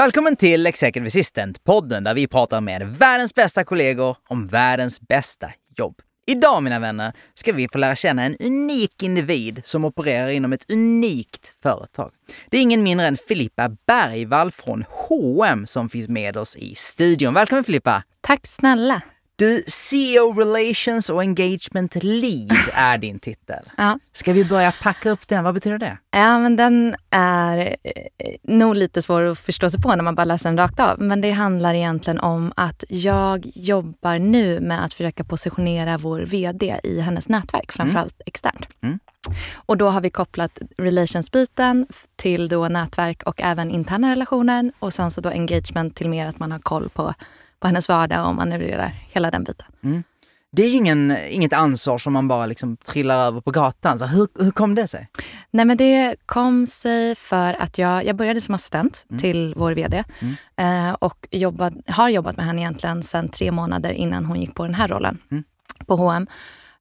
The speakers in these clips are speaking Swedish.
Välkommen till Executive Assistant-podden där vi pratar med världens bästa kollegor om världens bästa jobb. Idag mina vänner ska vi få lära känna en unik individ som opererar inom ett unikt företag. Det är ingen mindre än Filippa Bergvall från H&M som finns med oss i studion. Välkommen Filippa! Tack snälla! Du, CEO Relations och Engagement Lead är din titel. Ja. Ska vi börja packa upp den? Vad betyder det? Ja, men den är eh, nog lite svår att förstå sig på när man bara läser den rakt av. Men det handlar egentligen om att jag jobbar nu med att försöka positionera vår VD i hennes nätverk, framförallt mm. externt. Mm. Och då har vi kopplat relationsbiten till då nätverk och även interna relationer och sen så då engagement till mer att man har koll på på hennes vardag och manövrerar hela den biten. Mm. Det är ingen, inget ansvar som man bara liksom trillar över på gatan. Så hur, hur kom det sig? Nej, men det kom sig för att jag, jag började som assistent mm. till vår VD mm. eh, och jobbad, har jobbat med henne egentligen sedan tre månader innan hon gick på den här rollen mm. på H&M.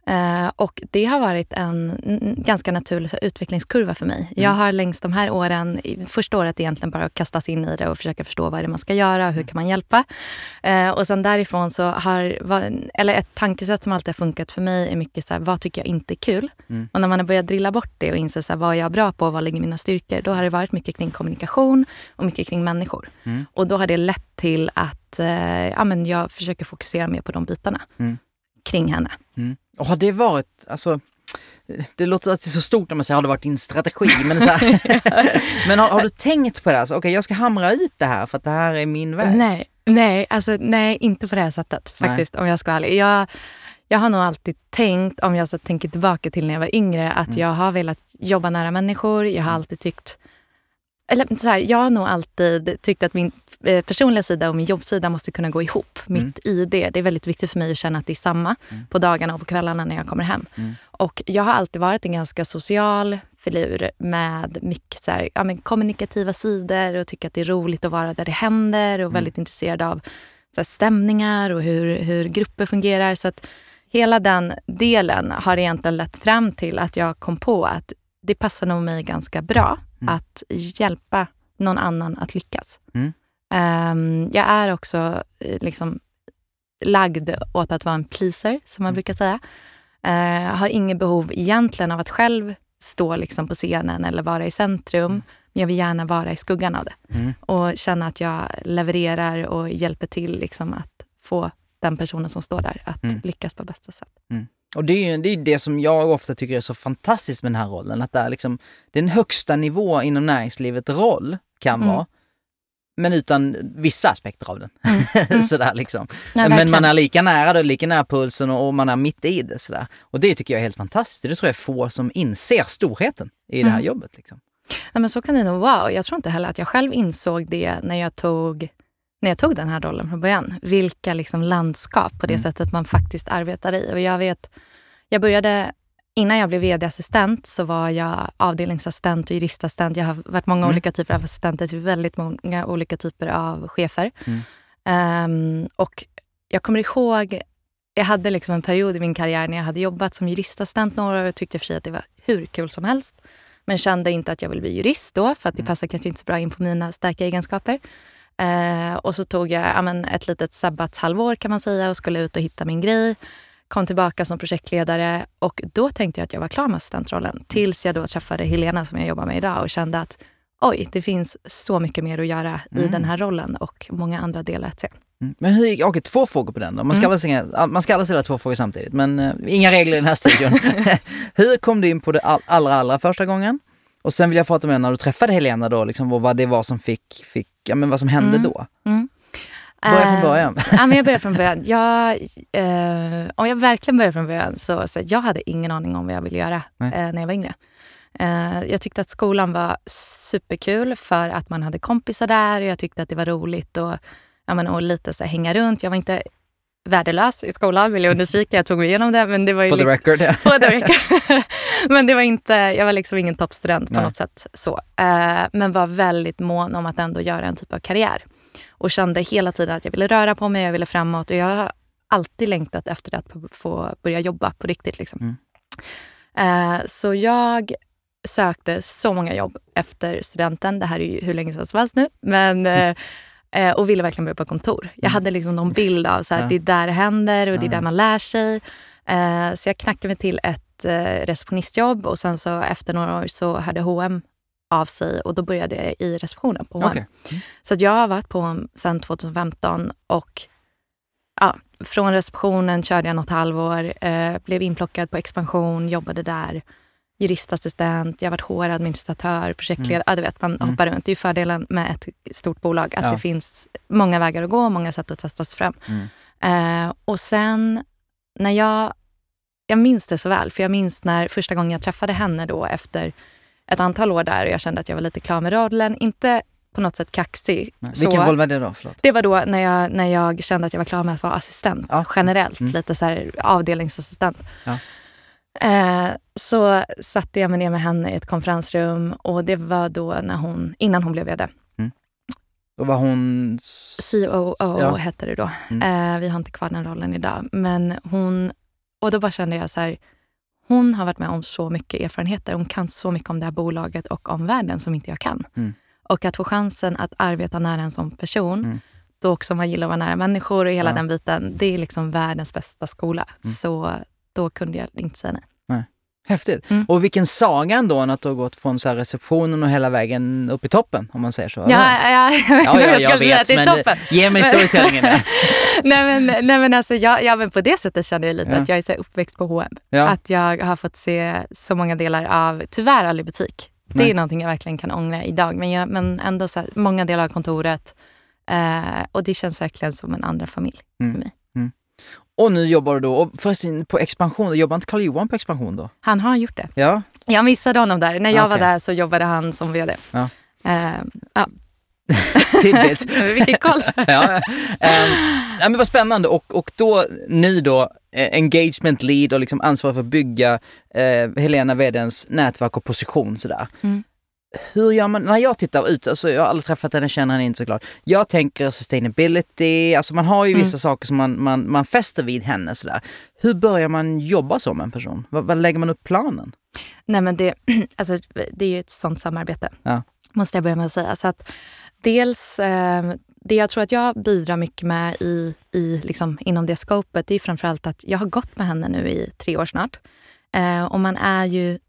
Eh, och det har varit en ganska naturlig utvecklingskurva för mig. Mm. Jag har längs de här åren, första året egentligen bara kastas in i det och försöka förstå vad det är man ska göra och hur kan man hjälpa. Eh, och sen därifrån så har, eller ett tankesätt som alltid har funkat för mig är mycket så här, vad tycker jag inte är kul? Mm. Och när man har börjat drilla bort det och inser så här, vad jag är bra på och vad ligger mina styrkor, då har det varit mycket kring kommunikation och mycket kring människor. Mm. Och då har det lett till att eh, ja, men jag försöker fokusera mer på de bitarna mm. kring henne. Mm. Och har det varit, alltså, det låter alltid så stort när man säger har det varit din strategi, men, så här, men har, har, du tänkt på det? Alltså, Okej, okay, jag ska hamra ut det här för att det här är min väg. Nej, nej, alltså, nej inte på det här sättet faktiskt nej. om jag ska vara ärlig. Jag, jag har nog alltid tänkt, om jag så tänker tillbaka till när jag var yngre, att mm. jag har velat jobba nära människor. Jag har mm. alltid tyckt eller så här, jag har nog alltid tyckt att min personliga sida och min jobbsida måste kunna gå ihop. Mm. Mitt ID, det är väldigt viktigt för mig att känna att det är samma mm. på dagarna och på kvällarna när jag kommer hem. Mm. Och jag har alltid varit en ganska social filur med mycket så här, ja, men kommunikativa sidor och tycker att det är roligt att vara där det händer och mm. väldigt intresserad av så här, stämningar och hur, hur grupper fungerar. Så att hela den delen har egentligen lett fram till att jag kom på att det passar nog mig ganska bra mm. att hjälpa någon annan att lyckas. Mm. Um, jag är också eh, liksom lagd åt att vara en pleaser, som man mm. brukar säga. Uh, har inget behov egentligen av att själv stå liksom på scenen eller vara i centrum. Mm. Men jag vill gärna vara i skuggan av det. Mm. Och känna att jag levererar och hjälper till liksom att få den personen som står där att mm. lyckas på bästa sätt. Mm. Och det är ju det, är det som jag ofta tycker är så fantastiskt med den här rollen, att det är liksom den högsta nivå inom näringslivet roll kan mm. vara. Men utan vissa aspekter av den. Mm. mm. sådär liksom. Ja, men man är lika nära det, lika nära pulsen och, man är mitt i det. Sådär. Och det tycker jag är helt fantastiskt. Det tror jag är få som inser storheten i det här mm. jobbet. Liksom. Ja, men så kan det nog vara. Jag tror inte heller att jag själv insåg det när jag tog när jag tog den här rollen från början. Vilka liksom landskap på det mm. sättet man faktiskt arbetar i. Och jag vet, jag började, innan jag blev vd-assistent så var jag avdelningsassistent och juristassistent. Jag har varit många mm. olika typer av assistenter till väldigt många olika typer av chefer. Mm. Um, och jag kommer ihåg, jag hade liksom en period i min karriär när jag hade jobbat som juristassistent några år och tyckte för att det var hur kul som helst. Men kände inte att jag ville bli jurist då, för att det mm. passar kanske inte så bra in på mina starka egenskaper. Eh, och så tog jag ja, men ett litet sabbatshalvår kan man säga och skulle ut och hitta min grej. Kom tillbaka som projektledare och då tänkte jag att jag var klar med assistentrollen. Tills jag då träffade Helena som jag jobbar med idag och kände att oj, det finns så mycket mer att göra mm. i den här rollen och många andra delar att se. Mm. Men hur gick, okej, två frågor på den då. Man ska, mm. alla, man ska alla ställa två frågor samtidigt, men uh, inga regler i den här studion. hur kom du in på det allra, allra första gången? Och sen vill jag prata med när du träffade Helena då, liksom, vad det var som fick, fick ja, men vad som hände mm. då. Mm. Börja från början. Uh, ja, men jag börjar från början. Jag, uh, om jag verkligen börjar från början så, så jag hade ingen aning om vad jag ville göra uh, när jag var yngre. Eh, jag tyckte att skolan var superkul för att man hade kompisar där och jag tyckte att det var roligt och, ja, men, och lite så här, hänga runt. Jag var inte värdelös i skolan vill jag understryka. Jag tog mig igenom det. Men det var ju For the liksom, record. For the record. men det var inte, jag var liksom ingen toppstudent på Nej. något sätt. så. Eh, men var väldigt mån om att ändå göra en typ av karriär. Och kände hela tiden att jag ville röra på mig, jag ville framåt. Och jag har alltid längtat efter att få börja jobba på riktigt. Liksom. Mm. Eh, så jag sökte så många jobb efter studenten. Det här är ju hur länge sedan som helst nu. Men, eh, eh, och ville verkligen börja på kontor. Jag hade liksom någon bild av Ja. det är där det händer och det är där man lär sig. Eh, så jag knackade mig till ett eh, receptionistjobb och sen så efter några år så hörde H&M av sig och då började jag i receptionen på H&M. Okej. Så att jag har varit på H&M sedan 2015 och ja, från receptionen körde jag något halvår, eh, blev inplockad på expansion, jobbade där, juristassistent, jag har varit HR-administratör, projektledare. Ja, du vet, man hoppar runt. Det är ju fördelen med ett stort bolag, att Ja. det finns många vägar att gå, många sätt att testa sig fram. Mm. Eh, och sen när jag, jag minns det så väl, för jag minns när första gången jag träffade henne då efter ett antal år där och jag kände att jag var lite klar med rollen. Inte på något sätt kaxig. Nej. så- Vilken roll var det då? Förlåt. det var då när jag, när jag kände att jag var klar med att vara assistent Ja. generellt. Mm. Lite så här avdelningsassistent. Ja. Eh, så satte jag mig ner med henne i ett konferensrum och det var då när hon, innan hon blev vd. Då var hon... COO Ja. hette det då. Mm. Eh, vi har inte kvar den rollen idag. Men hon, och då bara kände jag så här, hon har varit med om så mycket erfarenheter. Hon kan så mycket om det här bolaget och om världen som inte jag kan. Mm. Och att få chansen att arbeta nära en sån person, Mm. då också man gillar att vara nära människor och hela Ja. den biten, det är liksom världens bästa skola. Mm. Så då kunde jag inte säga nej. Häftigt. Mm. Och vilken saga ändå att du har gått från så receptionen och hela vägen upp i toppen, om man säger så. Ja, ja, ja, ja, jag jag säga vet, men toppen. ge mig storytellingen. nej, men, nej men alltså, jag, ja, men på det sättet känner jag lite Ja. att jag är så uppväxt på H&M. Ja. Att jag har fått se så många delar av, tyvärr aldrig butik. Det Nej. är någonting jag verkligen kan ångra idag. Men, jag, men ändå så här, många delar av kontoret. Eh, och det känns verkligen som en andra familj Mm. för mig. Och nu jobbar du då, och förresten på expansion, jobbar inte Karl-Johan på expansion då? Han har gjort det. Ja. Jag missade honom där. När jag var Okej. där så jobbade han som vd. Ja. Eh, ja. Tidbit. Vilken koll. ja. Um, men vad spännande och, och då ni då eh, engagement lead och liksom ansvarig för att bygga eh, Helena Vedens nätverk och position sådär. Mm. Hur gör man, när jag tittar ut, alltså jag har aldrig träffat henne, känner henne inte såklart. Jag tänker sustainability, alltså man har ju vissa Mm. saker som man, man, man fäster vid henne sådär. Hur börjar man jobba som en person? Vad, lägger man upp planen? Nej, men det, alltså, det är ju ett sånt samarbete, Ja. måste jag börja med att säga. Så att dels, eh, det jag tror att jag bidrar mycket med i, i, liksom, inom det scopet, det är framförallt att jag har gått med henne nu i tre år snart. Eh, och man är ju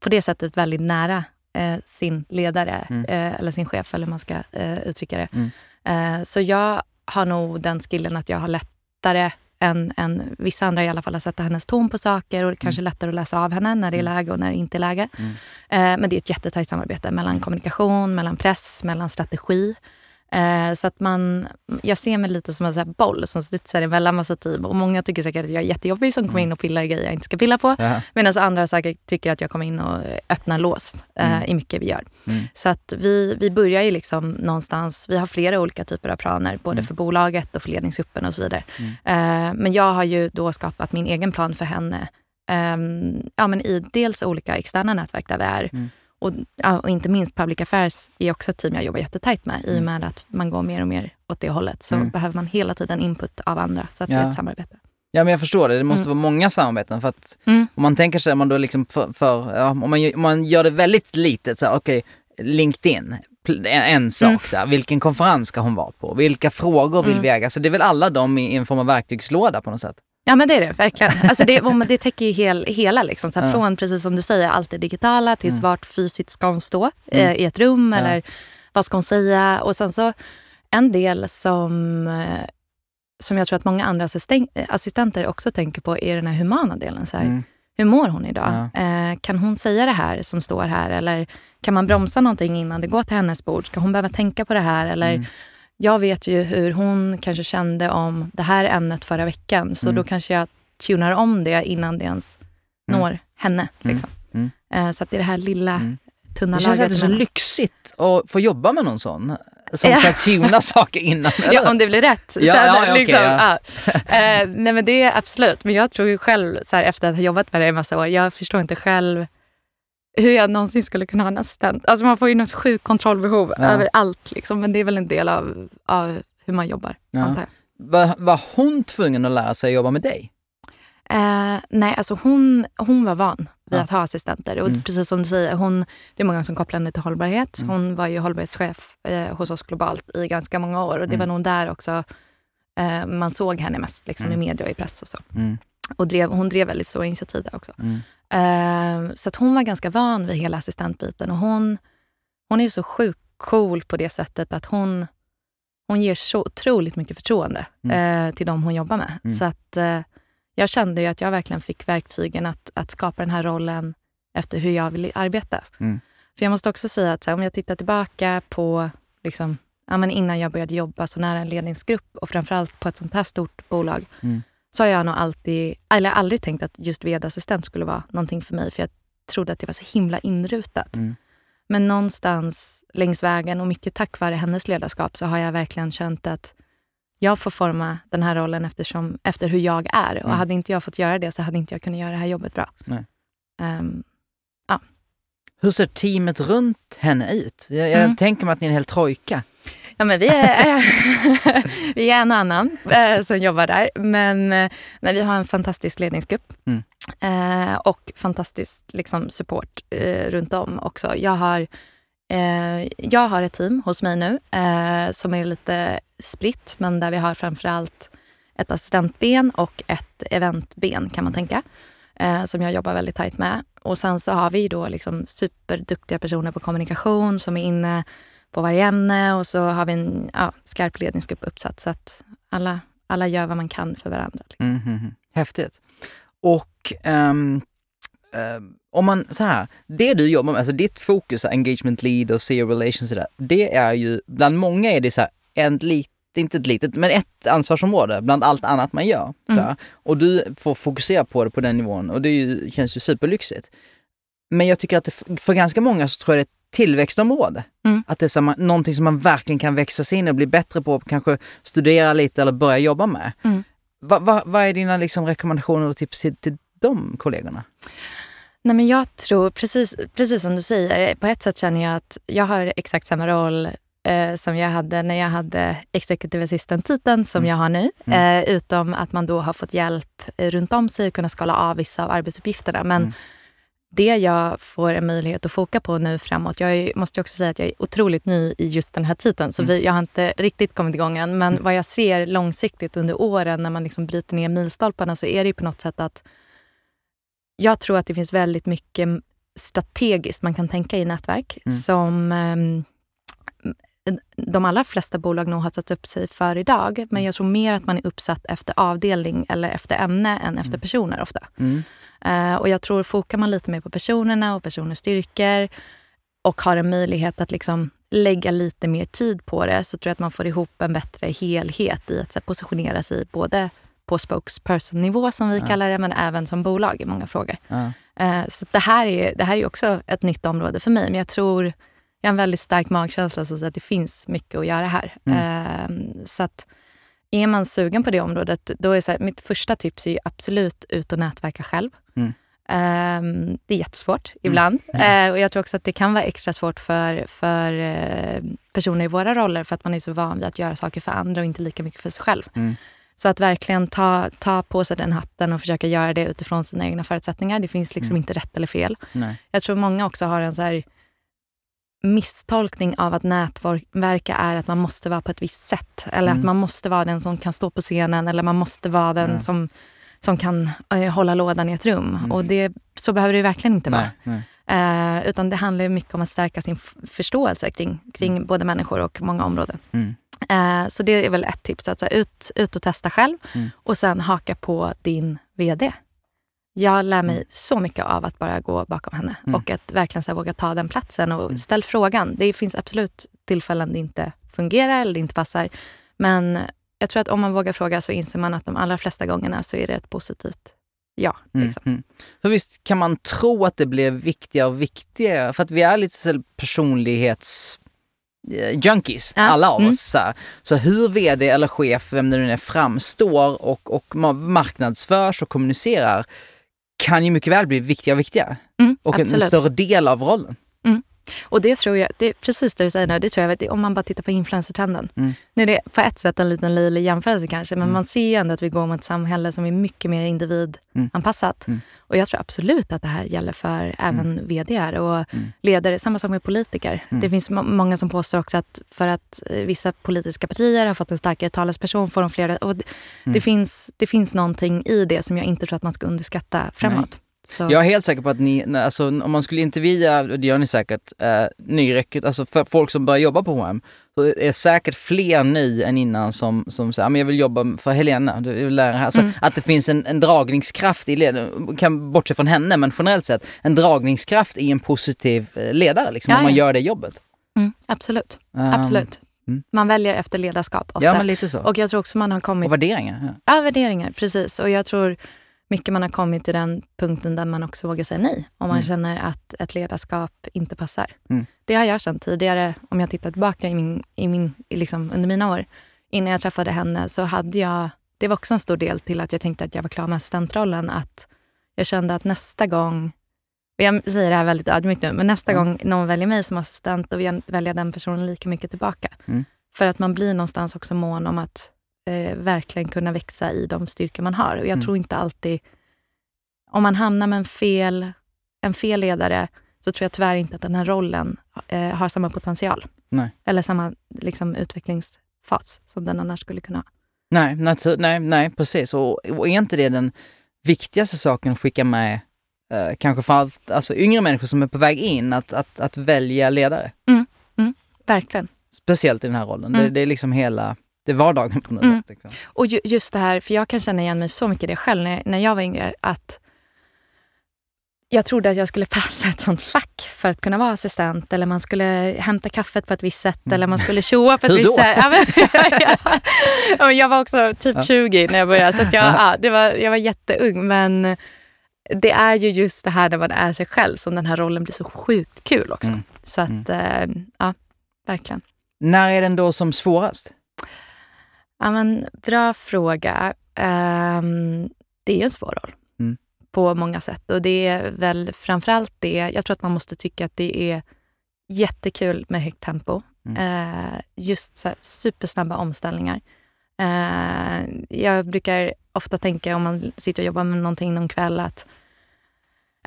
på det sättet väldigt nära eh, sin ledare, Mm. eh, eller sin chef, eller hur man ska eh, uttrycka det. Mm. Eh, så jag har nog den skillen att jag har lättare än, än vissa andra i alla fall att sätta hennes ton på saker och kanske är lättare att läsa av henne när det är läge och när det inte är läge. Mm. Eh, men det är ett jättetajt samarbete mellan kommunikation, mellan press, mellan strategi. Eh, så att man, jag ser mig lite som en så boll som studsar emellan massa team. Och många tycker säkert att jag är jättejobbig som kommer in och pillar i grejer jag inte ska pilla på. Ja. Medan andra säkert tycker att jag kommer in och öppnar lås eh, Mm. i mycket vi gör. Mm. Så att vi, vi börjar ju liksom någonstans, vi har flera olika typer av planer, både Mm. för bolaget och för ledningsgruppen och så vidare. Mm. Eh, men jag har ju då skapat min egen plan för henne. ehm, ja, men I dels olika externa nätverk där vi är. Mm. Och, ja, och inte minst Public Affairs är också ett team jag jobbar jättetajt med. I och Mm. med att man går mer och mer åt det hållet så Mm. behöver man hela tiden input av andra. Så att det Ja. är ett samarbete. Ja men jag förstår det, det måste Mm. vara många samarbeten för att Mm. om man tänker sig man då liksom för, för ja, om, man, om man gör det väldigt litet så okej, LinkedIn, pl- en, en sak Mm. så här, vilken konferens ska hon vara på? Vilka frågor vill Mm. vi äga? Så det är väl alla de i en form av verktygslåda på något sätt? Ja men det är det verkligen. Alltså det, det täcker ju hel, hela. Liksom. Så här, Ja. Från, precis som du säger, allt det digitala tills Mm. vart fysiskt ska hon stå Mm. eh, i ett rum Ja. eller vad ska hon säga. Och sen så en del som, eh, som jag tror att många andra assisten- assistenter också tänker på är den här humana delen. Så här, Mm. Hur mår hon idag? Eh, kan hon säga det här som står här? Eller kan man bromsa någonting innan det går till hennes bord? Ska hon behöva tänka på det här? Eller Mm. Jag vet ju hur hon kanske kände om det här ämnet förra veckan. Så Mm. då kanske jag tunar om det innan det ens Mm. når henne. Mm. Liksom. Mm. Eh, så att det är det här lilla Mm. tunna Det känns att det är så lyxigt att få jobba med någon sån. Som Ja. sagt tuna saker innan. eller? Ja, om det blir rätt. Ja, Sen, ja, okej, liksom, ja. Eh, nej men det är absolut. Men jag tror ju själv, så här, efter att ha jobbat med det i massa år, jag förstår inte själv hur jag någonsin skulle kunna ha en assistent. Alltså man får ju något sjukt kontrollbehov Ja. över allt. Liksom. Men det är väl en del av, av hur man jobbar, Ja. Var, var hon tvungen att lära sig att jobba med dig? Eh, nej, alltså hon, hon var van vid Ja. att ha assistenter. Och Mm. precis som du säger, hon, det är många som kopplar henne till hållbarhet. Mm. Hon var ju hållbarhetschef eh, hos oss globalt i ganska många år. Och det Mm. var nog där också eh, man såg henne mest liksom, i Mm. media och i press och så. Mm. Och drev, hon drev väldigt stora initiativ där också. Mm. Eh, så att hon var ganska van vid hela assistentbiten. Och hon, hon är så sjukt cool på det sättet att hon, hon ger så otroligt mycket förtroende Mm. eh, till de hon jobbar med. Mm. Så att eh, jag kände ju att jag verkligen fick verktygen att, att skapa den här rollen efter hur jag vill arbeta. Mm. För jag måste också säga att här, om jag tittar tillbaka på liksom, ja, innan jag började jobba så nära en ledningsgrupp och framförallt på ett sånt här stort bolag Mm. Så har jag nog alltid, eller aldrig tänkt att just vd-assistent skulle vara någonting för mig för jag trodde att det var så himla inrutat. Mm. Men någonstans längs vägen och mycket tack vare hennes ledarskap så har jag verkligen känt att jag får forma den här rollen eftersom, efter hur jag är. Och Mm. hade inte jag fått göra det så hade inte jag kunnat göra det här jobbet bra. Nej. Ehm, Hur ser teamet runt henne ut? Jag, jag Mm. tänker mig att ni är en hel trojka. Ja, men vi, är, vi är en och annan eh, som jobbar där. Men eh, nej, vi har en fantastisk ledningsgrupp. Mm. Eh, och fantastisk liksom, support eh, runt om också. Jag har, eh, jag har ett team hos mig nu eh, som är lite spritt, men där vi har framförallt ett assistentben och ett eventben kan man tänka. Eh, som jag jobbar väldigt tajt med. Och sen så har vi då liksom superduktiga personer på kommunikation som är inne på varje ämne och så har vi en ja, skarp ledningsgrupp uppsatt så att alla, alla gör vad man kan för varandra. Liksom. Mm, mm, mm. Häftigt. Och ehm, ehm, om man, så här, det du jobbar med, alltså ditt fokus, engagement lead och CEO relations, där, det är ju, bland många är det så här, en lit, inte ett litet, men ett ansvarsområde bland allt annat man gör. Mm. Och du får fokusera på det på den nivån och det ju, känns ju superlyxigt. Men jag tycker att det, för ganska många så tror jag det är tillväxtområde. Mm. Att det är man, någonting som man verkligen kan växa sig in och bli bättre på, kanske studera lite eller börja jobba med. Mm. Vad va, vad är dina liksom rekommendationer och tips till, till de kollegorna? Nej, men jag tror, precis, precis som du säger, på ett sätt känner jag att jag har exakt samma roll eh, som jag hade när jag hade executive assistant-titeln som Mm. jag har nu. Mm. Eh, utom att man då har fått hjälp eh, runt om sig att kunna skala av vissa av arbetsuppgifterna. Men Mm. Det jag får en möjlighet att foka på nu framåt. Jag är, måste också säga att jag är otroligt ny i just den här titeln. Så Mm. vi, jag har inte riktigt kommit igång än. Men vad jag ser långsiktigt under åren när man liksom bryter ner milstolparna så är det ju på något sätt att jag tror att det finns väldigt mycket strategiskt man kan tänka i nätverk Mm. som ehm, de allra flesta bolag nog har satt upp sig för idag. Men jag tror mer att man är uppsatt efter avdelning eller efter ämne än efter Mm. personer ofta. Mm. Eh, och jag tror fokar man lite mer på personerna och personers styrkor och har en möjlighet att liksom lägga lite mer tid på det så tror jag att man får ihop en bättre helhet i att här, positionera sig både på spokesperson-nivå som vi Ja. kallar det, men även som bolag i många frågor. Ja. Eh, så det, här är, det här är också ett nytt område för mig. Men jag tror, jag har en väldigt stark magkänsla som säger att det finns mycket att göra här. Eh, så att är man sugen på det området, då är så här, mitt första tips är absolut ut och nätverka själv. Mm. Eh, det är jättesvårt ibland. Eh, och jag tror också att det kan vara extra svårt för, för eh, personer i våra roller för att man är så van vid att göra saker för andra och inte lika mycket för sig själv. Mm. Så att verkligen ta, ta på sig den hatten och försöka göra det utifrån sina egna förutsättningar. Det finns liksom Mm. inte rätt eller fel. Nej. Jag tror många också har en så här misstolkning av att nätverka är att man måste vara på ett visst sätt. Eller Mm. att man måste vara den som kan stå på scenen eller man måste vara den Ja. som, som kan eh, hålla lådan i ett rum. Mm. Och det, så behöver det verkligen inte vara. Eh, utan det handlar mycket om att stärka sin förståelse kring, kring både människor och många områden. Mm. Eh, så det är väl ett tips. Att så ut, ut och testa själv Mm. och sen haka på din VD. Jag lär mig Mm. så mycket av att bara gå bakom henne Mm. och att verkligen så våga ta den platsen och Mm. ställ frågan. Det finns absolut tillfällen det inte fungerar eller det inte passar. Men jag tror att om man vågar fråga så inser man att de allra flesta gångerna så är det ett positivt ja. Mm, Liksom. mm. För visst kan man tro att det blir viktigare och viktigare för att vi är lite så personlighets eh, junkies, Ja, alla av mm. oss. Så, här. så hur vd eller chef, vem det nu är, framstår och, och ma- marknadsförs och kommunicerar kan ju mycket väl bli viktigare och viktigare. Mm, Och en, en absolut. större del av rollen. Och det tror jag, det är precis det du säger nu, det tror jag, det, om man bara tittar på influencertrenden. Mm. Nu är det på ett sätt en liten löjlig jämförelse kanske, men Mm. man ser ju ändå att vi går mot ett samhälle som är mycket mer individanpassat. Mm. Och jag tror absolut att det här gäller för även vd och Mm. ledare, samma sak med politiker. Mm. Det finns må- många som påstår också att för att eh, vissa politiska partier har fått en starkare talesperson får de flera... Och det, Mm. finns, det finns någonting i det som jag inte tror att man ska underskatta framåt. Så, Jag är helt säker på att ni, alltså, om man skulle intervjua, och det gör ni säkert, eh, nyrekryt, alltså för folk som börjar jobba på H&M så är säkert fler ni än innan som, som säger, "Ja, men jag vill jobba för Helena, du vill lära här. Alltså, Mm. Att det finns en, en dragningskraft i led, kan bortse från henne, men generellt sett en dragningskraft i en positiv eh, ledare, liksom, Ja, om man ja. gör det jobbet. mm, absolut. Um, absolut. mm. Man väljer efter ledarskap ofta. Ja, men lite så. Och, Och jag tror också man har kommit... värderingar. Ja. Ja, värderingar, precis. Och jag tror mycket man har kommit till den punkten där man också vågar säga nej. Om man Mm. känner att ett ledarskap inte passar. Mm. Det har jag känt tidigare, om jag tittar tillbaka i min, i min, liksom under mina år. Innan jag träffade henne så hade jag, det var också en stor del till att jag tänkte att jag var klar med assistentrollen. Att jag kände att nästa gång, och jag säger det här väldigt ödmjukt nu, men nästa Mm. gång någon väljer mig som assistent, då vill jag välja den personen lika mycket tillbaka. Mm. För att man blir någonstans också mån om att eh, verkligen kunna växa i de styrkor man har. Och jag Mm. tror inte alltid... Om man hamnar med en fel, en fel ledare så tror jag tyvärr inte att den här rollen eh, har samma potential. Nej. Eller samma liksom, utvecklingsfas som den annars skulle kunna ha. Nej, natu- nej, nej, precis. Och, och är inte det den viktigaste saken att skicka med, eh, kanske för allt, alltså yngre människor som är på väg in, att, att, att välja ledare? Verkligen. Speciellt i den här rollen. Det, Mm. det är liksom hela, det är vardagen på något Mm. sätt. Liksom. Och ju, just det här, för jag kan känna igen mig så mycket i det själv när, när jag var yngre, att jag trodde att jag skulle passa ett sånt fack för att kunna vara assistent eller man skulle hämta kaffet på ett visst sätt eller man skulle tjoa på ett visst sätt. Ja, men, ja, ja. Jag var också typ Ja. 20 när jag började så jag, ja, det var, jag var jätteung men det är ju just det här när man är sig själv som den här rollen blir så sjukt kul också. Mm. Så att, eh, ja, verkligen. När är den då som svårast? Ja, men, bra fråga. Ehm, det är en svår roll Mm. på många sätt. Och det är väl framförallt det, jag tror att man måste tycka att det är jättekul med högt tempo. Mm. Eh, just så här, supersnabba omställningar. Eh, jag brukar ofta tänka om man sitter och jobbar med någonting någon kväll att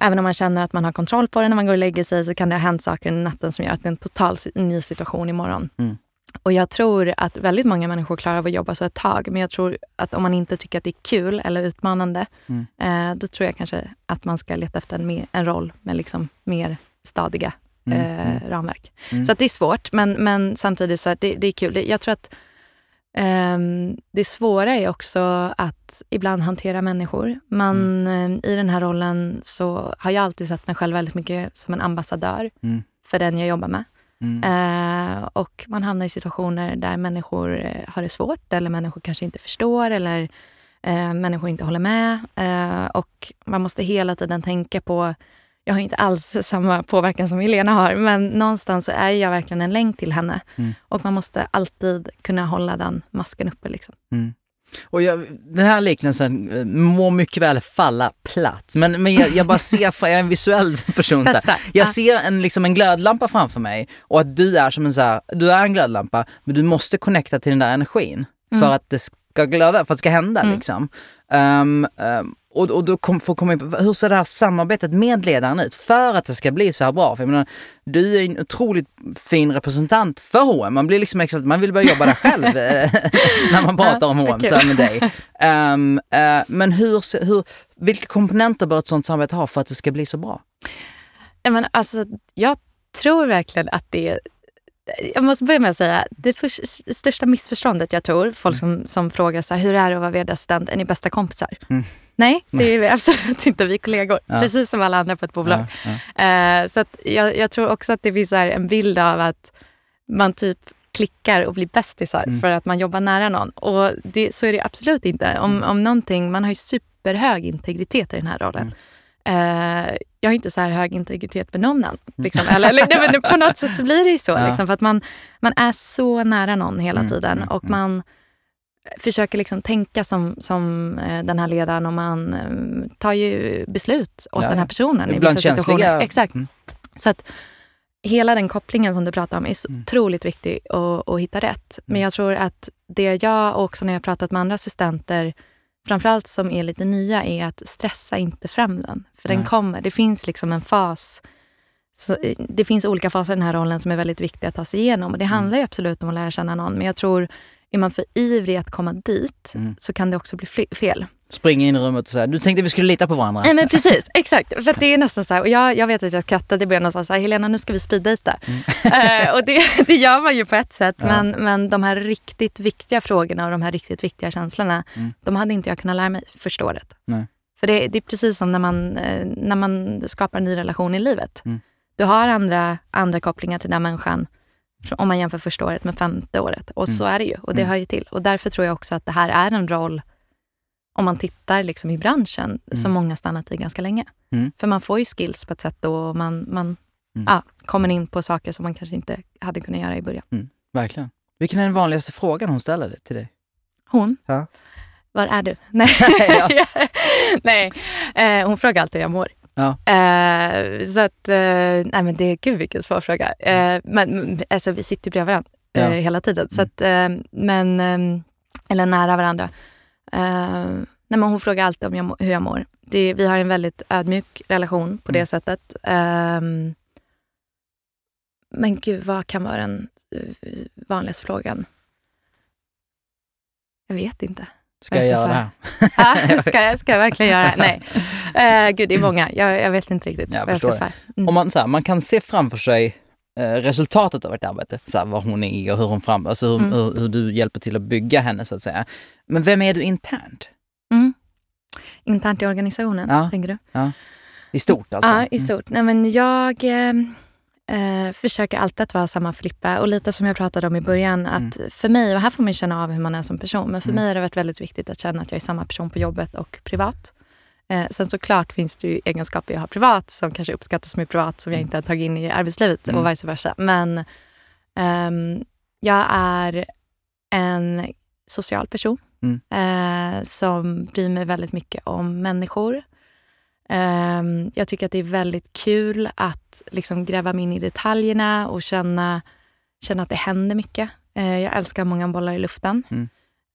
även om man känner att man har kontroll på det när man går och lägger sig så kan det ha hänt saker under natten som gör att det är en total ny situation imorgon. Mm. Och jag tror att väldigt många människor klarar av att jobba så ett tag. Men jag tror att om man inte tycker att det är kul eller utmanande, Mm. eh, då tror jag kanske att man ska leta efter en, en roll med liksom mer stadiga Mm, eh, mm. ramverk. Mm. Så att det är svårt, men, men samtidigt så det, det är kul. Jag tror att ehm, det svåra är också att ibland hantera människor. Man, eh, I den här rollen så har jag alltid sett mig själv väldigt mycket som en ambassadör Mm. för den jag jobbar med. Mm. Eh, och man hamnar i situationer där människor eh, har det svårt eller människor kanske inte förstår eller eh, människor inte håller med. Eh, och man måste hela tiden tänka på, jag har inte alls samma påverkan som Helena har, men någonstans så är jag verkligen en länk till henne. Mm. Och man måste alltid kunna hålla den masken uppe. Liksom. Mm. Och jag, den här liknelsen eh, må mycket väl falla platt, men, men jag, jag bara ser, för jag är en visuell person. Så här. Jag Ja. ser en, liksom en glödlampa framför mig och att du är som en så här, du är en glödlampa men du måste connecta till den där energin Mm. för att det ska glöda, för att det ska hända Mm. liksom. Ehm, ehm, och, och då kom, får komma in hur ser det här samarbetet med ledaren ut för att det ska bli så här bra? För jag menar, du är en otroligt fin representant för H&M. Man blir liksom exakt, man vill börja jobba där själv eh, när man pratar om H&M här med dig. Ehm, eh, men hur, hur, vilka komponenter bör ett sånt samarbete ha för att det ska bli så bra? Ja, men alltså, jag tror verkligen att det är... Jag måste börja med att säga, det för, största missförståndet jag tror, folk som, som frågar så här, hur är det att vara vd-assistent, är ni bästa kompisar? Mm. Nej, det är vi absolut inte. Vi är kollegor, Ja. precis som alla andra på ett bolag. Ja, ja. Eh, så jag, jag tror också att det finns en bild av att man typ klickar och blir bästisar Mm. för att man jobbar nära någon. Och det, så är det absolut inte. Om, om någonting, man har ju superhög integritet i den här rollen. Eh, jag har inte så här hög integritet med någon annan. Liksom. Eller, eller, på något sätt så blir det ju så. Liksom, för att man, man är så nära någon hela Mm, tiden. mm, och mm. man försöker liksom tänka som, som eh, den här ledaren och man eh, tar ju beslut åt Ja, den här personen i vissa situationer. känsliga- Exakt. Mm. Så att hela den kopplingen som du pratar om är så Mm. otroligt viktig att, att hitta rätt. Men Mm. jag tror att det jag och också när jag pratat med andra assistenter, framförallt som är lite nya, är att stressa inte fram den. För den Nej. kommer. Det finns liksom en fas. Så, eh, det finns olika faser i den här rollen som är väldigt viktiga att ta sig igenom. Och det Mm. handlar ju absolut om att lära känna någon. Men jag tror, är man för ivrig att komma dit Mm. så kan det också bli fel. Springa in i rummet och säga, du tänkte vi skulle lita på varandra. Nej men precis, exakt. För att det är nästan så här, och jag, jag vet att jag skrattade i början och sa så här, Helena nu ska vi speeddejta. Eh, och det, det gör man ju på ett sätt, Mm. Ja. men, men de här riktigt viktiga frågorna och de här riktigt viktiga känslorna, Mm. de hade inte jag kunnat lära mig första året. Nej. För det, det är precis som när man, eh, när man skapar en ny relation i livet. Mm. Du har andra, andra kopplingar till den människan om man jämför första året med femte året. Och så Mm. är det ju, och det Mm. hör ju till. Och därför tror jag också att det här är en roll, om man tittar liksom i branschen, som Mm. många stannat i ganska länge. Mm. För man får ju skills på ett sätt och man, man Mm. ja, kommer in på saker som man kanske inte hade kunnat göra i början. Verkligen. Vilken är den vanligaste frågan hon ställer till dig? Hon? Ja. Var är du? Nej, nej. Eh, hon frågar alltid hur jag mår. Ja. Eh, så att, eh, nej men det är gud vilken svår fråga. Eh, men men, alltså, vi sitter ju bredvid varandra eh, Ja. Mm. hela tiden. Så att, eh, men, eh, eller nära varandra. Eh, nej, men hon frågar alltid om jag, hur jag mår. Det, vi har en väldigt ödmjuk relation på det Mm. sättet. Ehm, men gud, vad kan vara den eh, vanligaste frågan? Jag vet inte. Ska Jag jag, ska göra det svara. här? Ah, ska, jag, ska jag verkligen göra det? Nej. Eh, gud, det är många. Jag, jag vet inte riktigt Jag vad jag ska svara. Mm. Om man, så här, man kan se framför sig eh, resultatet av ett arbete, så här, vad hon är och hur hon fram, alltså hur, Mm. hur, hur du hjälper till att bygga henne så att säga. Men vem är du internt? Mm. Internt i organisationen, Ja. tänker du? I stort alltså? Ja, i stort. Nej, men jag eh, eh, försöker alltid att vara samma Filippa. Och lite som jag pratade om i början, att för mig, och här får man känna av hur man är som person, men för Mm. mig har det varit väldigt viktigt att känna att jag är samma person på jobbet och privat. Eh, sen såklart finns det ju egenskaper jag har privat som kanske uppskattas med privat som jag inte har tagit in i arbetslivet Mm. och vice versa. Men ehm, jag är en social person Mm. eh, som bryr mig väldigt mycket om människor. Ehm, jag tycker att det är väldigt kul att liksom gräva mig in i detaljerna och känna, känna att det händer mycket. Eh, jag älskar många bollar i luften. Mm.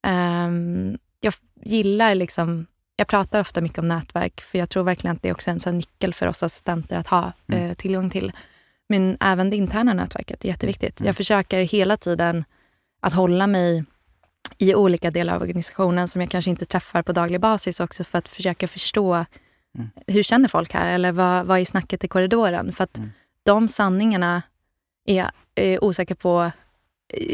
Ehm, jag gillar liksom... Jag pratar ofta mycket om nätverk för jag tror verkligen att det är också en sån nyckel för oss assistenter att ha Mm. eh, tillgång till. Men även det interna nätverket är jätteviktigt. Mm. Jag försöker hela tiden att hålla mig i olika delar av organisationen som jag kanske inte träffar på daglig basis också för att försöka förstå Mm. hur känner folk här eller vad, vad är snacket i korridoren? För att Mm. de sanningarna är är osäker på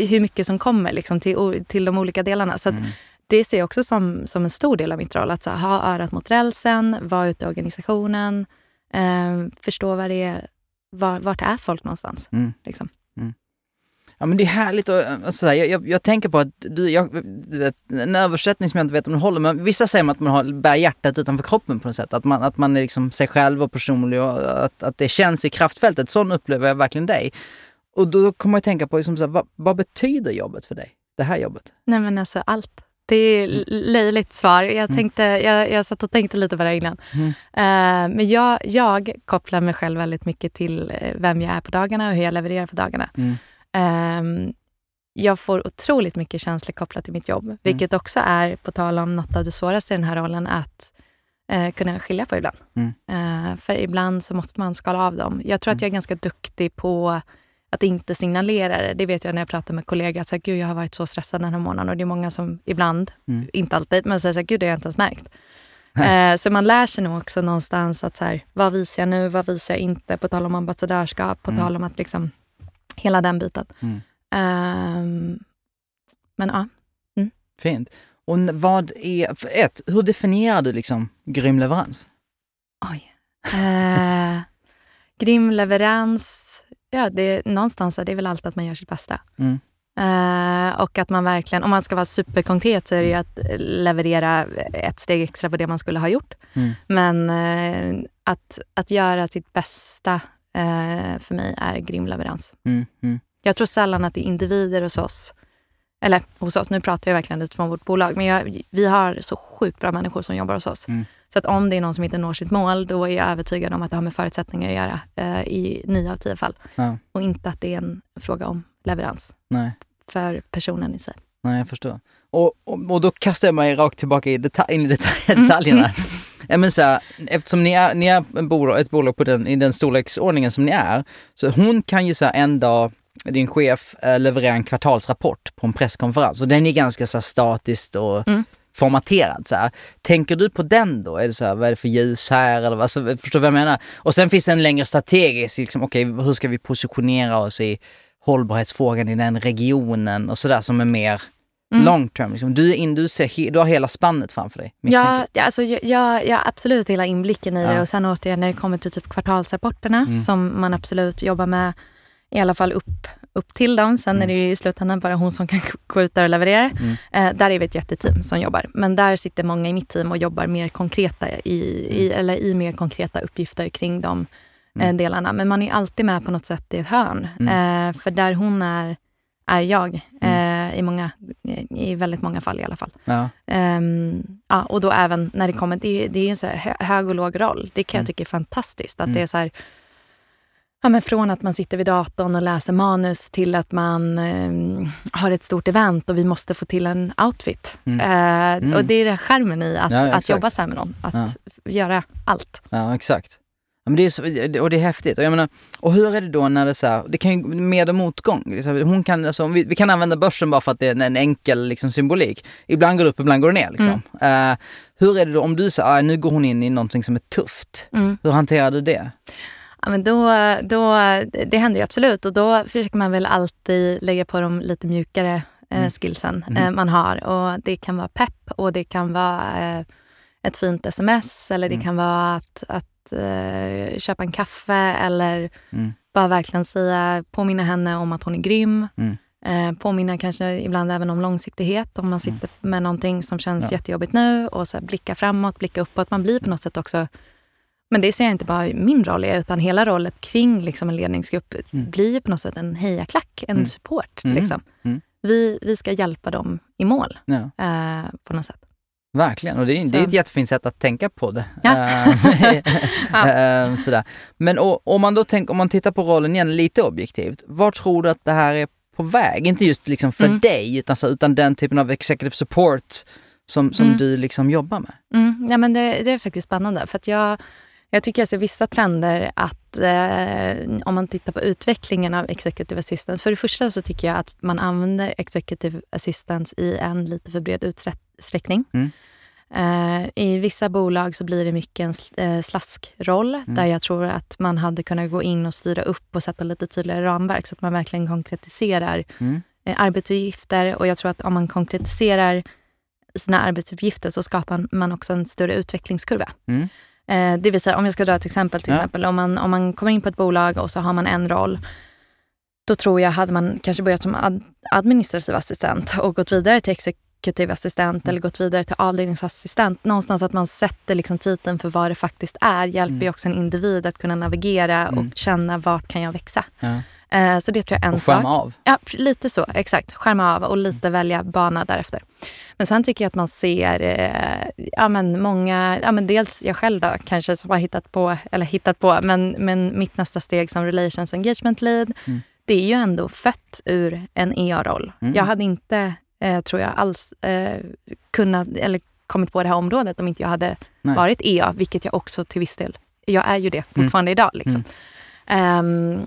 hur mycket som kommer liksom, till, till de olika delarna. Så Mm. det ser jag också som, som en stor del av mitt roll. Att här, ha örat mot rälsen, vara ute i organisationen, eh, förstå vad det är, var, vart är folk någonstans. Mm. Liksom. Ja men det är härligt och alltså, jag, jag, jag tänker på att du, jag, du vet, en översättning som jag inte vet om den håller, men vissa säger att man har, bär hjärtat utanför kroppen på något sätt. Att man, att man är liksom sig själv och personlig och att, att det känns i kraftfältet. Så upplever jag verkligen dig. Och då kommer jag tänka på, liksom så här, vad, vad betyder jobbet för dig? Det här jobbet? Nej men alltså allt. Det är l- löjligt svar. Jag, tänkte, jag, jag satt och tänkte lite på det innan. Mm. Eh, men jag, jag kopplar mig själv väldigt mycket till eh, vem jag är på dagarna och hur jag levererar på dagarna. Mm. Ehm, jag får otroligt mycket känslor kopplat till mitt jobb. Vilket också är, på tal om något av det svåraste i den här rollen, att eh, kunna skilja på ibland. Mm. Eh, för ibland så måste man skala av dem. Jag tror att jag är ganska duktig på att inte signalera det. Det vet jag när jag pratar med kollegor. Så här, Gud, jag har varit så stressad den här månaden. Och det är många som ibland, Mm. inte alltid, men säger så här, Gud, det har jag inte ens märkt. Eh, så man lär sig nog också någonstans att så här, vad visar jag nu, vad visar jag inte? På tal om ambassadörskap, på Mm. tal om att liksom, hela den biten. Mm. Ehm, men ja, Fint. Och vad är, ett, hur definierar du liksom grym leverans? oj. Eh, grym leverans. Ja, det, någonstans är det väl alltid att man gör sitt bästa. Mm. Eh, och att man verkligen, om man ska vara superkonkret så är det ju att leverera ett steg extra på det man skulle ha gjort. Mm. Men eh, att, att göra sitt bästa eh, för mig är grym leverans. Mm. Mm. Jag tror sällan att det är individer hos oss, eller hos oss, nu pratar jag verkligen utifrån vårt bolag, men jag, vi har så sjukt bra människor som jobbar hos oss. Mm. Så att om det är någon som inte når sitt mål, då är jag övertygad om att det har med förutsättningar att göra eh, i nio av tio fall. Ja. Och inte att det är en fråga om leverans Nej. för personen i sig. Nej, jag förstår. Och, och, och då kastar jag mig rakt tillbaka i detalj, in i detalj, Mm. detaljerna. Ja, men så här, eftersom ni är, ni är en bolag, ett bolag på den, i den storleksordningen som ni är, så hon kan ju så här en dag, din chef, eh, leverera en kvartalsrapport på en presskonferens och den är ganska så här statiskt och Mm. formaterad. Så här. Tänker du på den då? Är det så här, vad är det för ljus här? Eller, vad- alltså, förstår du vad jag menar? Och sen finns det en längre strategisk, liksom, okej hur ska vi positionera oss i hållbarhetsfrågan i den regionen och sådär som är mer Mm. long term. Liksom. Du, in, du, ser, du har hela spannet framför dig. Ja, ja, alltså, jag, jag, absolut hela inblicken i Ja. det. Och sen återigen när det kommer till typ kvartalsrapporterna Mm. som man absolut jobbar med i alla fall upp, upp till dem. Sen Mm. är det ju i slutändan bara hon som kan gå ut där och leverera. Mm. Eh, där är vi ett jätteteam som jobbar. Men där sitter många i mitt team och jobbar mer konkreta i, i, eller i mer konkreta uppgifter kring de Mm. delarna. Men man är alltid med på något sätt i ett hörn. Mm. Eh, för där hon är, är jag. Eh, i, många, I väldigt många fall i alla fall. Ja. Ehm, ja, och då även när det kommer, det, det är en så hög och låg roll. Det kan Mm. jag tycka är fantastiskt. Att Mm. det är så här, ja, men från att man sitter vid datorn och läser manus till att man ehm, har ett stort event och vi måste få till en outfit. Mm. Eh, Mm. Och det är det skärmen i att, Ja, ja, att jobba så här med någon. Att Ja. göra allt. ja, exakt. Men det är så, och det är häftigt. Och, jag menar, och hur är det då när det så här, det kan ju med och motgång. Hon kan, alltså, vi, vi kan använda börsen bara för att det är en, en enkel liksom, symbolik. Ibland går det upp, ibland går det ner. Liksom. Mm. Eh, hur är det då om du säger ah, nu går hon in i någonting som är tufft. Mm. Hur hanterar du det? Ja, men då, då, det händer ju absolut och då försöker man väl alltid lägga på de lite mjukare eh, Mm. skillsen Mm. eh, man har. Och Det kan vara pepp och det kan vara eh, ett fint sms eller det Mm. kan vara att, att eh, köpa en kaffe eller Mm. bara verkligen säga, påminna henne om att hon är grym. Mm. Eh, påminna kanske ibland även om långsiktighet om man sitter med någonting som känns Ja. jättejobbigt nu och så här blicka framåt, blicka uppåt. Man blir på något sätt också men det ser jag inte bara min roll i, utan hela rollen kring liksom en ledningsgrupp Mm. blir på något sätt en hejaklack, en Mm. support. Mm. Liksom. Mm. Vi, vi ska hjälpa dem i mål Ja. eh, på något sätt. Verkligen, och det är, Så. det är ett jättefint sätt att tänka på det. Ja. Eh, Ja. eh, sådär. Men och, om man då tänker, om man tittar på rollen igen lite objektivt, var tror du att det här är på väg? Inte just liksom för Mm. dig, utan, så, utan den typen av executive support som, som Mm. du liksom jobbar med. Mm, ja, men det, det är faktiskt spännande. För att jag, jag tycker jag ser vissa trender att eh, om man tittar på utvecklingen av executive assistance. För det första så tycker jag att man använder executive assistance i en lite för bred utsträckning. Mm. Eh, I vissa bolag så blir det mycket en eh, slaskroll Mm. där jag tror att man hade kunnat gå in och styra upp och sätta lite tydligare ramverk så att man verkligen konkretiserar Mm. eh, arbetsuppgifter. Och jag tror att om man konkretiserar sina arbetsuppgifter så skapar man också en större utvecklingskurva. Mm. Det vill säga, om jag ska dra ett exempel, till Ja. exempel om man, om man kommer in på ett bolag och så har man en roll. Då tror jag, hade man kanske börjat som ad, administrativ assistent och gått vidare till exekutiv assistent Mm. eller gått vidare till avdelningsassistent. Någonstans att man sätter liksom titeln för vad det faktiskt är hjälper Mm. ju också en individ att kunna navigera Mm. och känna vart kan jag växa. Ja. Eh, så det tror jag är en Och sak. skärma av. Ja, lite så. Exakt. Skärma av och lite välja bana därefter. Men sen tycker jag att man ser eh, ja, men många, ja, men dels jag själv då kanske som har hittat på, eller hittat på, men, men mitt nästa steg som relations och engagement lead, Mm. det är ju ändå fött ur en EA-roll. Mm. Jag hade inte, eh, tror jag, alls eh, kunnat, eller kommit på det här området om inte jag hade Nej. varit EA, vilket jag också till viss del, jag är ju det fortfarande idag. Liksom. Ehm,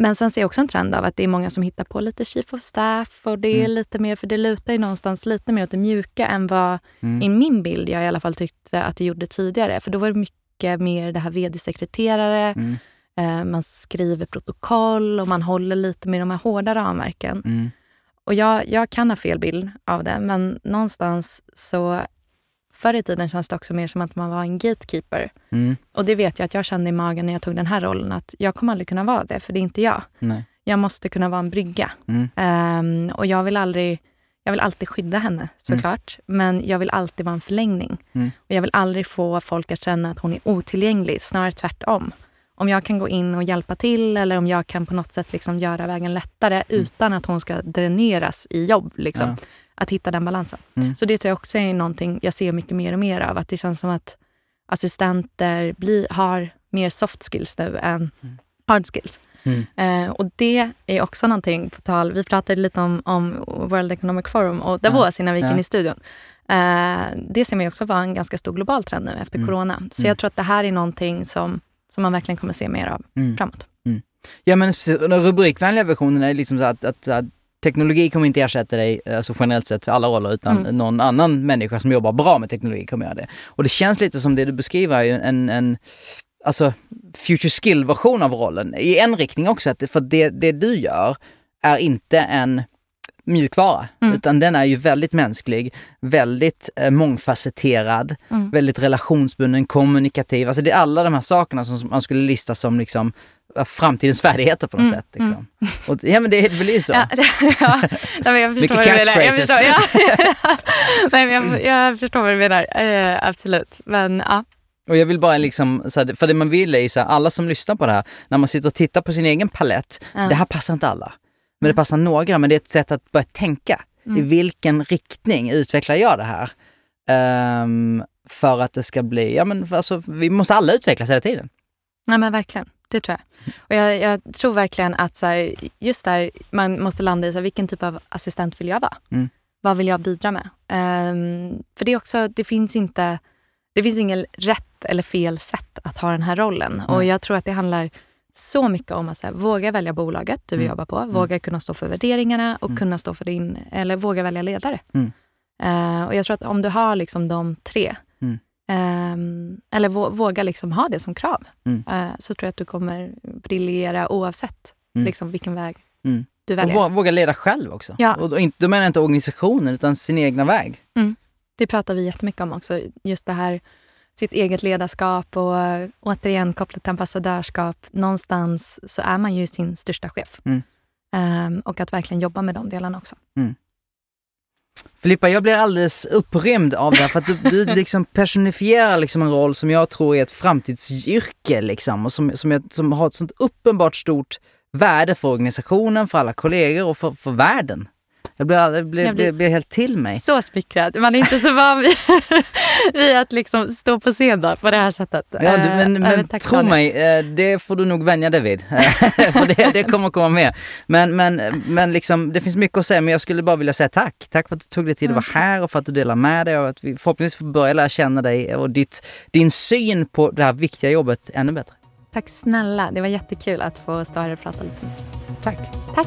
men sen ser jag också en trend av att det är många som hittar på lite chief of staff och det är Mm. lite mer, för det lutar ju någonstans lite mer åt det mjuka än vad Mm. i min bild jag i alla fall tyckte att det gjorde tidigare. För då var det mycket mer det här vd-sekreterare, Mm. eh, man skriver protokoll och man håller lite med de här hårda ramverken. Mm. Och jag, jag kan ha fel bild av det, men någonstans så förr i tiden känns det också mer som att man var en gatekeeper. Mm. Och det vet jag att jag kände i magen när jag tog den här rollen att jag kommer aldrig kunna vara det, för det är inte jag. Nej. jag måste kunna vara en brygga. Mm. Ehm, och jag vill aldrig jag vill alltid skydda henne såklart, men jag vill alltid vara en förlängning. Mm. Och jag vill aldrig få folk att känna att hon är otillgänglig, snarare tvärtom. Om jag kan gå in och hjälpa till eller om jag kan på något sätt liksom göra vägen lättare utan att hon ska dräneras i jobb. Liksom. Ja. Att hitta den balansen. Mm. Så det tror jag också är någonting jag ser mycket mer och mer av. Att det känns som att assistenter bli, har mer soft skills nu än hard skills. Mm. Eh, och det är också någonting, på tal, vi pratade lite om, om World Economic Forum och Davos innan vi gick Ja. in i studion. Eh, det ser man också vara en ganska stor global trend nu efter Mm. corona. Så Mm. jag tror att det här är någonting som, som man verkligen kommer se mer av Mm. framåt. Ja men precis, den rubrikvänliga versionen är liksom så att, att, att teknologi kommer inte ersätta dig alltså generellt sett för alla roller utan Mm. någon annan människa som jobbar bra med teknologi kommer göra det. Och det känns lite som det du beskriver är ju en, en alltså future skill-version av rollen i en riktning också. Att, för det, det du gör är inte en mjukvara, Mm. utan den är ju väldigt mänsklig, väldigt eh, mångfacetterad, Mm. väldigt relationsbunden, kommunikativ. Alltså det är alla de här sakerna som man skulle lista som liksom framtidens färdigheter på något Mm, sätt. Liksom. Och, ja men det blir så. Ja, ja, nej, jag Mycket menar. Jag catchphrases. förstår, ja. nej, men jag, jag förstår vad du menar. Eh, absolut. Men ja. Och jag vill bara liksom, för det man vill är ju så här, alla som lyssnar på det här, när man sitter och tittar på sin egen palett, Ja. det här passar inte alla. Men det passar några, men det är ett sätt att börja tänka. I vilken riktning utvecklar jag det här? Ehm, för att det ska bli, ja men alltså, vi måste alla utvecklas hela tiden. Nej, men verkligen. Det tror jag. Och jag, jag tror verkligen att så här, just där man måste landa i så här, vilken typ av assistent vill jag vara? Mm. Vad vill jag bidra med? Ehm, för det är också, det finns inte, det finns ingen rätt eller fel sätt att ha den här rollen. Och jag tror att det handlar så mycket om att så här, våga välja bolaget du vill Mm. jobba på, våga kunna stå för värderingarna och kunna stå för din, eller våga välja ledare. Mm. Eh, och jag tror att om du har liksom de tre, Mm. ehm, eller vå, våga liksom ha det som krav, Mm. eh, så tror jag att du kommer briljera oavsett Mm. liksom, vilken väg Mm. du Och väljer. vå- våga leda själv också. Ja. Och då, inte, då menar jag inte organisationen utan sin egna väg. Det pratar vi jättemycket om också. Just det här sitt eget ledarskap och återigen kopplat till ambassadörskap. Någonstans så är man ju sin största chef. Mm. Ehm, och att verkligen jobba med de delarna också. Filippa, jag blir alldeles upprymd av det här för att du, du liksom personifierar liksom en roll som jag tror är ett framtidsyrke liksom och som, som, jag, som har ett sånt uppenbart stort värde för organisationen, för alla kollegor och för, för världen. Jag Jag blir- blir, blir helt till mig. Så smickrad. Man är inte så van vid, vid att liksom stå på scen då, på det här sättet. Ja, du, Eh, men äh, men tro Daniel. mig, eh, det får du nog vänja dig vid. för det, det kommer komma med. Men, men, men liksom, det finns mycket att säga, men jag skulle bara vilja säga tack. Tack för att du tog dig tid att vara här och för att du delar med dig och att vi förhoppningsvis får börja lära känna dig och ditt, din syn på det här viktiga jobbet ännu bättre. Tack snälla. Det var jättekul att få stå här och prata lite. Tack. Tack.